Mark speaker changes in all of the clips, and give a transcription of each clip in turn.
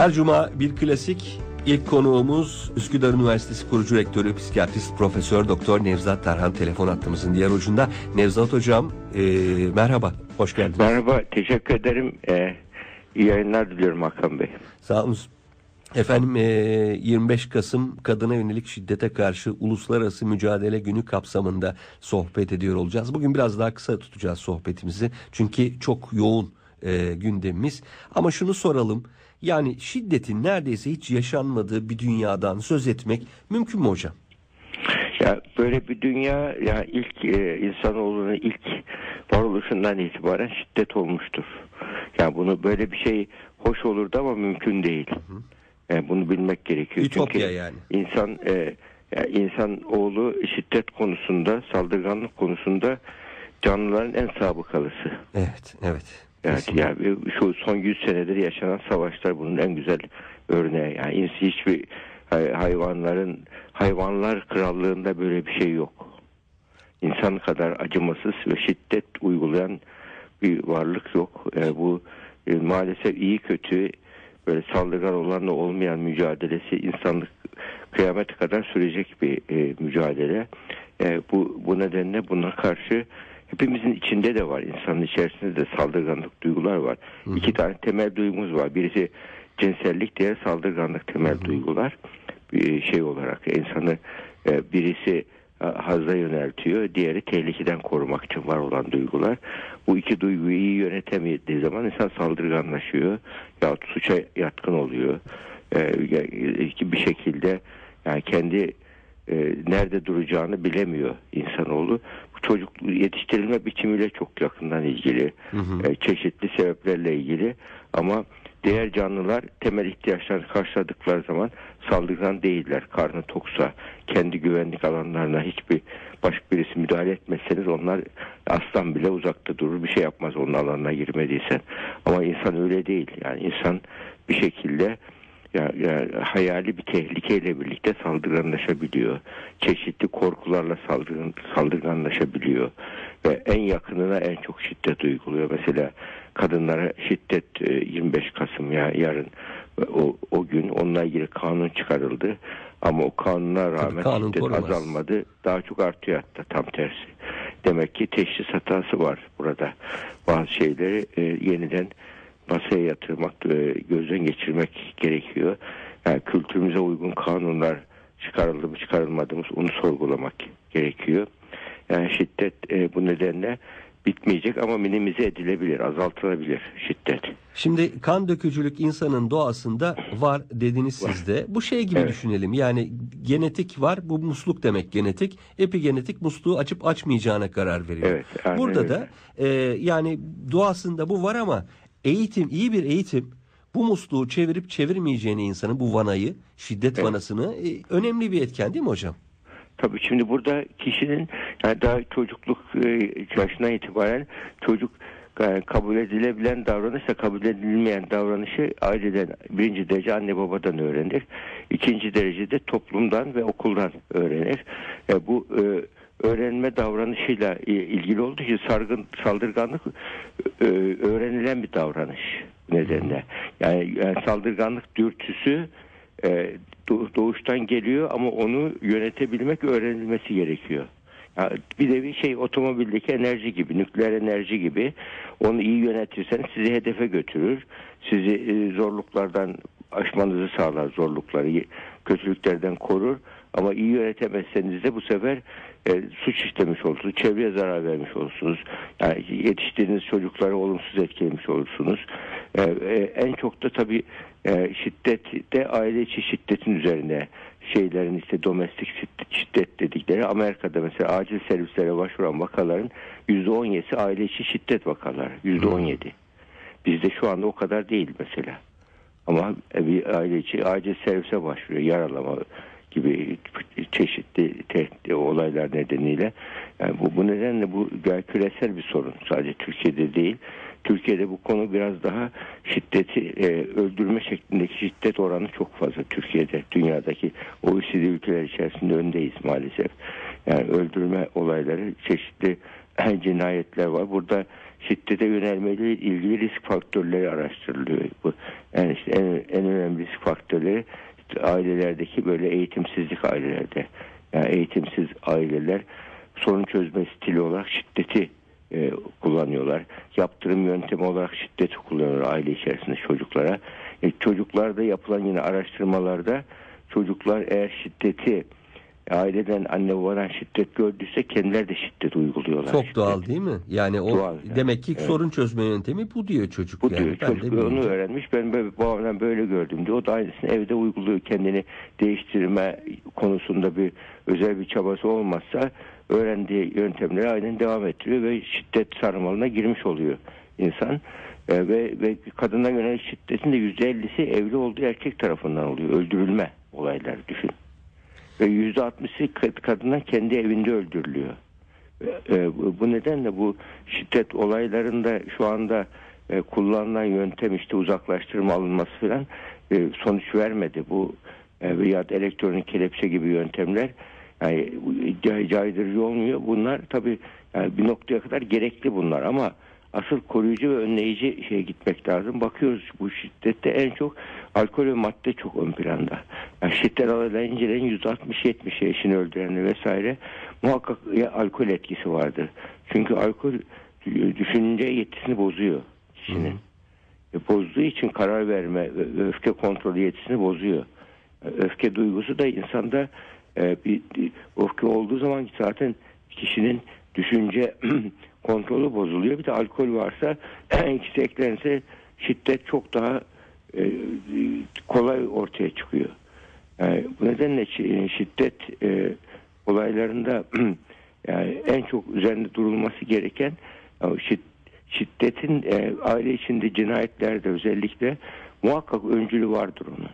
Speaker 1: Her cuma bir klasik. İlk konuğumuz Üsküdar Üniversitesi kurucu rektörü psikiyatrist profesör doktor Nevzat Tarhan telefon hattımızın diğer ucunda. Nevzat hocam e, merhaba, hoş geldiniz.
Speaker 2: Merhaba, teşekkür ederim. Ee, iyi yayınlar diliyorum Hakan Bey.
Speaker 1: Sağ olun. Efendim e, 25 Kasım kadına yönelik şiddete karşı uluslararası mücadele günü kapsamında sohbet ediyor olacağız. Bugün biraz daha kısa tutacağız sohbetimizi. Çünkü çok yoğun e, gündemimiz. Ama şunu soralım. Yani şiddetin neredeyse hiç yaşanmadığı bir dünyadan söz etmek mümkün mü hocam?
Speaker 2: Ya böyle bir dünya ya ilk e, insanoğlunun ilk varoluşundan itibaren şiddet olmuştur. Yani bunu böyle bir şey hoş olurdu ama mümkün değil. Yani bunu bilmek gerekiyor.
Speaker 1: Ütopya
Speaker 2: Çünkü
Speaker 1: yani.
Speaker 2: insan e, ya insan oğlu şiddet konusunda, saldırganlık konusunda canlıların en sabıkalısı.
Speaker 1: Evet, evet.
Speaker 2: Evet
Speaker 1: Kesinlikle.
Speaker 2: yani şu son 100 senedir yaşanan savaşlar bunun en güzel örneği. Yani hiçbir hay- hayvanların hayvanlar krallığında böyle bir şey yok. İnsan kadar acımasız ve şiddet uygulayan bir varlık yok. E, bu e, maalesef iyi kötü böyle saldırgan olanla olmayan mücadelesi insanlık kıyamete kadar sürecek bir e, mücadele. E, bu bu nedenle buna karşı hepimizin içinde de var. insanın içerisinde de saldırganlık duygular var. İki tane temel duygumuz var. Birisi cinsellik, diğer saldırganlık temel duygular. Bir şey olarak insanı e, birisi e, hazza yöneltiyor, diğeri tehlikeden korumak için var olan duygular. Bu iki duyguyu iyi yönetemediği zaman insan saldırganlaşıyor ya suça yatkın oluyor. E, ya- bir şekilde yani kendi e, nerede duracağını bilemiyor insanoğlu. Çocuk yetiştirilme biçimiyle çok yakından ilgili. E, çeşitli sebeplerle ilgili ama diğer canlılar temel ihtiyaçlarını karşıladıkları zaman saldırgan değiller. Karnı toksa, kendi güvenlik alanlarına hiçbir başka birisi müdahale etmezseniz onlar aslan bile uzakta durur. Bir şey yapmaz onun alanına girmediysen. Ama insan öyle değil. Yani insan bir şekilde ya, ya hayali bir tehlikeyle birlikte saldırganlaşabiliyor. Çeşitli korkularla saldırgan, saldırganlaşabiliyor. Ve en yakınına en çok şiddet uyguluyor. Mesela kadınlara şiddet e, 25 Kasım ya yarın e, o, o gün onunla ilgili kanun çıkarıldı. Ama o kanuna rağmen
Speaker 1: kanun
Speaker 2: şiddet
Speaker 1: korumaz.
Speaker 2: azalmadı. Daha çok artıyor hatta tam tersi. Demek ki teşhis hatası var burada. Bazı şeyleri e, yeniden masaya yatırmak, e, gözden geçirmek gerekiyor. Yani kültürümüze uygun kanunlar çıkarıldı mı çıkarılmadı mı onu sorgulamak gerekiyor. Yani şiddet e, bu nedenle bitmeyecek ama minimize edilebilir, azaltılabilir şiddet.
Speaker 1: Şimdi kan dökücülük insanın doğasında var dediniz siz de. Bu şey gibi
Speaker 2: Evet.
Speaker 1: düşünelim. Yani genetik var. Bu musluk demek genetik. Epigenetik musluğu açıp açmayacağına karar veriyor.
Speaker 2: Evet, aynen
Speaker 1: Burada
Speaker 2: öyle.
Speaker 1: da e, yani doğasında bu var ama eğitim, iyi bir eğitim bu musluğu çevirip çevirmeyeceğini insanın bu vanayı, şiddet
Speaker 2: Evet.
Speaker 1: vanasını e, önemli bir etken değil mi hocam?
Speaker 2: Tabii şimdi burada kişinin yani daha çocukluk e, yaşından itibaren çocuk e, kabul edilebilen davranışla kabul edilmeyen davranışı aileden birinci derece anne babadan öğrenir. İkinci derecede toplumdan ve okuldan öğrenir. E, bu e, öğrenme davranışıyla ilgili olduğu için sargın, saldırganlık öğrenilen bir davranış nedenle. Yani, yani saldırganlık dürtüsü e, doğ- doğuştan geliyor ama onu yönetebilmek öğrenilmesi gerekiyor. Ya bir de bir şey otomobildeki enerji gibi, nükleer enerji gibi onu iyi yönetirseniz sizi hedefe götürür. Sizi e, zorluklardan aşmanızı sağlar zorlukları, kötülüklerden korur. Ama iyi yönetemezseniz de bu sefer e, suç işlemiş olursunuz, çevreye zarar vermiş olursunuz. Yani yetiştirdiğiniz çocukları olumsuz etkilemiş olursunuz. E, e, en çok da tabii e, şiddet de aile içi şiddetin üzerine şeylerin işte domestik şiddet, şiddet dedikleri Amerika'da mesela acil servislere başvuran vakaların %17'si aile içi şiddet vakaları. %17. Bizde şu anda o kadar değil mesela. Ama bir aile içi acil servise başvuruyor. Yaralama gibi çeşitli tehdit olaylar nedeniyle. Yani bu, bu nedenle bu küresel bir sorun. Sadece Türkiye'de değil. Türkiye'de bu konu biraz daha şiddeti e, öldürme şeklindeki şiddet oranı çok fazla Türkiye'de. Dünyadaki OECD ülkeler içerisinde öndeyiz maalesef. Yani öldürme olayları çeşitli cinayetler var. Burada şiddete yönelmeyle ilgili risk faktörleri araştırılıyor. Bu Yani işte en, en önemli risk faktörleri ailelerdeki böyle eğitimsizlik ailelerde. Yani eğitimsiz aileler sorun çözme stili olarak şiddeti e, kullanıyorlar. Yaptırım yöntemi olarak şiddeti kullanıyorlar aile içerisinde çocuklara. E, çocuklarda yapılan yine araştırmalarda çocuklar eğer şiddeti aileden anne babadan şiddet gördüyse kendileri de şiddet uyguluyorlar.
Speaker 1: Çok
Speaker 2: şiddet.
Speaker 1: doğal değil mi? Yani o
Speaker 2: Doğal yani.
Speaker 1: demek ki
Speaker 2: Evet.
Speaker 1: sorun çözme yöntemi bu diyor çocuk.
Speaker 2: Bu
Speaker 1: yani.
Speaker 2: diyor
Speaker 1: Ben
Speaker 2: çocuk onu öğrenmiş. Ben böyle, babamdan böyle gördüm diyor. O da aynısını evde uyguluyor. Kendini değiştirme konusunda bir özel bir çabası olmazsa öğrendiği yöntemleri aynen devam ettiriyor ve şiddet sarmalına girmiş oluyor insan. Ee, ve, ve kadına yönelik şiddetin de %50'si evli olduğu erkek tarafından oluyor. Öldürülme olayları düşün. Ve %60'ı kad- kadına kendi evinde öldürülüyor. E, bu- nedenle bu şiddet olaylarında şu anda e, kullanılan yöntem işte uzaklaştırma alınması falan e, sonuç vermedi. Bu veya elektronik kelepçe gibi yöntemler yani ca- caydırıcı olmuyor. Bunlar tabii yani bir noktaya kadar gerekli bunlar ama asıl koruyucu ve önleyici şeye gitmek lazım. Bakıyoruz bu şiddette en çok alkol ve madde çok ön planda. Yani şiddet olaylarını inceleyin %60-70 eşini öldürenler vesaire muhakkak ya alkol etkisi vardır. Çünkü alkol düşünce yetisini bozuyor kişinin. E, bozduğu için karar verme ve öfke kontrolü yetisini bozuyor. Öfke duygusu da insanda e, bir, bir öfke olduğu zaman zaten kişinin düşünce kontrolü bozuluyor. Bir de alkol varsa ikisi eklense şiddet çok daha e, kolay ortaya çıkıyor. Yani bu nedenle şi- şiddet e, olaylarında yani en çok üzerinde durulması gereken e, şid- şiddetin e, aile içinde cinayetlerde özellikle muhakkak öncülü vardır onun.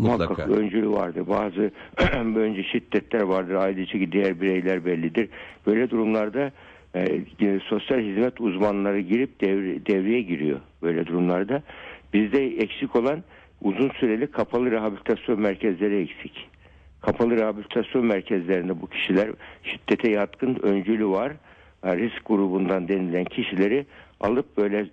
Speaker 1: Mutlaka.
Speaker 2: Muhakkak öncülü vardır. Bazı önce şiddetler vardır. Aile içindeki diğer bireyler bellidir. Böyle durumlarda e, yine sosyal hizmet uzmanları girip devre, devreye giriyor. Böyle durumlarda. Bizde eksik olan uzun süreli kapalı rehabilitasyon merkezleri eksik. Kapalı rehabilitasyon merkezlerinde bu kişiler şiddete yatkın öncülü var. Ha, Risk grubundan denilen kişileri alıp böyle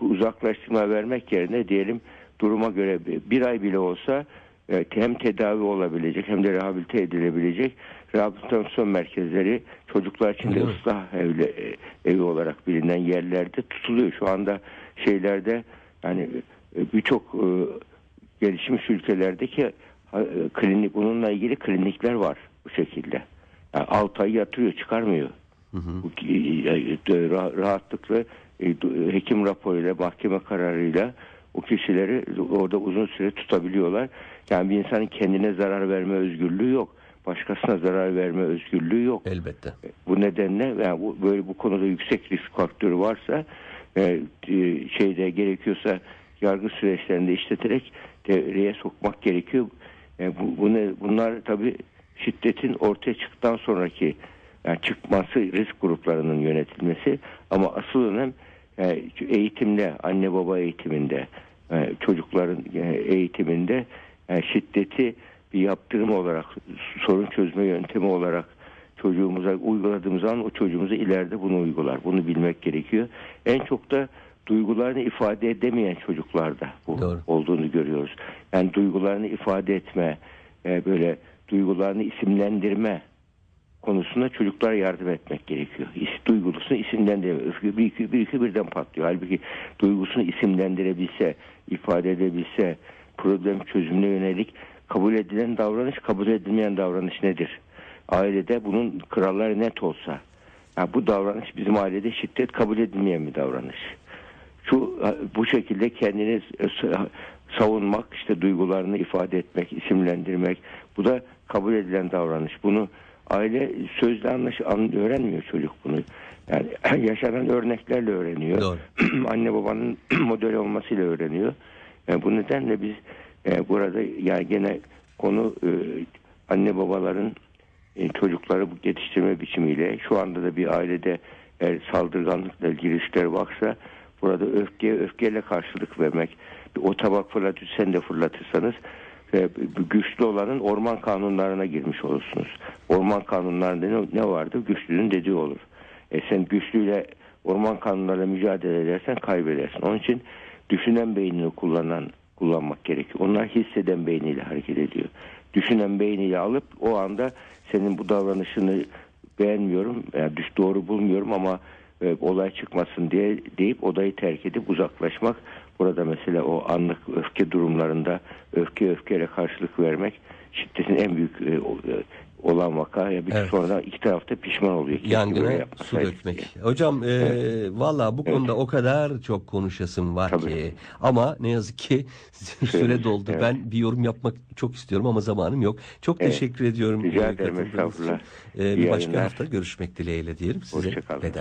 Speaker 2: uzaklaştırma vermek yerine diyelim duruma göre bir- ay bile olsa e, hem tedavi olabilecek hem de rehabilite edilebilecek rehabilitasyon merkezleri çocuklar için de ıslah evli, e, evi olarak bilinen yerlerde tutuluyor. Şu anda şeylerde yani e, birçok gelişmiş ülkelerdeki klinik bununla ilgili klinikler var bu şekilde. Yani 6 ay yatırıyor çıkarmıyor. E, ra- rahatlıkla hekim raporuyla mahkeme kararıyla o kişileri orada uzun süre tutabiliyorlar. Yani bir insanın kendine zarar verme özgürlüğü yok. Başkasına zarar verme özgürlüğü yok.
Speaker 1: Elbette.
Speaker 2: Bu nedenle yani bu, böyle bu konuda yüksek risk faktörü varsa e, e, şeyde gerekiyorsa yargı süreçlerinde işleterek devreye sokmak gerekiyor. E, bu, bu ne- bunlar tabii şiddetin ortaya çıktıktan sonraki yani çıkması risk gruplarının yönetilmesi ama asıl önem e, eğitimde anne baba eğitiminde e, çocukların e, eğitiminde e, şiddeti bir yaptırım olarak sorun çözme yöntemi olarak çocuğumuza uyguladığımız zaman o çocuğumuza ileride bunu uygular. Bunu bilmek gerekiyor. En çok da duygularını ifade edemeyen çocuklarda bu
Speaker 1: Doğru.
Speaker 2: olduğunu görüyoruz. Yani duygularını ifade etme, e, böyle duygularını isimlendirme konusunda çocuklara yardım etmek gerekiyor. Duygusunu isimlendirme. Öfke bir iki, bir iki birden patlıyor. Halbuki duygusunu isimlendirebilse, ifade edebilse, problem çözümüne yönelik kabul edilen davranış, kabul edilmeyen davranış nedir? Ailede bunun kralları net olsa, ya bu davranış bizim ailede şiddet kabul edilmeyen bir davranış. Şu bu şekilde kendini savunmak, işte duygularını ifade etmek, isimlendirmek, bu da kabul edilen davranış. Bunu aile sözle anlaş an- öğrenmiyor çocuk bunu. Yani yaşanan örneklerle öğreniyor.
Speaker 1: Doğru.
Speaker 2: Anne babanın model olmasıyla öğreniyor. Yani bu nedenle biz e, burada yani gene konu e, anne babaların e, çocukları bu yetiştirme biçimiyle şu anda da bir ailede eğer saldırganlıkla ilgili riskler varsa burada öfkeye öfkeyle karşılık vermek. O tabak fırlatır sen de fırlatırsanız e, güçlü olanın orman kanunlarına girmiş olursunuz. Orman kanunlarında ne, vardır? Güçlünün dediği olur. E sen güçlüyle orman kanunlarıyla mücadele edersen kaybedersin. Onun için düşünen beynini kullanan kullanmak gerekiyor. Onlar hisseden beyniyle hareket ediyor. Düşünen beyniyle alıp o anda senin bu davranışını beğenmiyorum, yani doğru bulmuyorum ama e, olay çıkmasın diye deyip odayı terk edip uzaklaşmak. Burada mesela o anlık öfke durumlarında öfke öfkeyle karşılık vermek şiddetin en büyük e, e, olan vaka ya bir
Speaker 1: Evet.
Speaker 2: sonradan iki tarafta pişman oluyor.
Speaker 1: Yangına su dökmek.
Speaker 2: diye.
Speaker 1: Hocam e, valla bu
Speaker 2: Evet.
Speaker 1: konuda o kadar çok konuşasım var
Speaker 2: Tabii.
Speaker 1: ki. Ama ne yazık ki süre doldu.
Speaker 2: Evet.
Speaker 1: Ben bir yorum yapmak çok istiyorum ama zamanım yok. Çok
Speaker 2: Evet.
Speaker 1: teşekkür ediyorum.
Speaker 2: Rica
Speaker 1: e,
Speaker 2: ederim.
Speaker 1: E, bir başka hafta görüşmek dileğiyle diyelim size.
Speaker 2: Hoşça kalın.
Speaker 1: Veda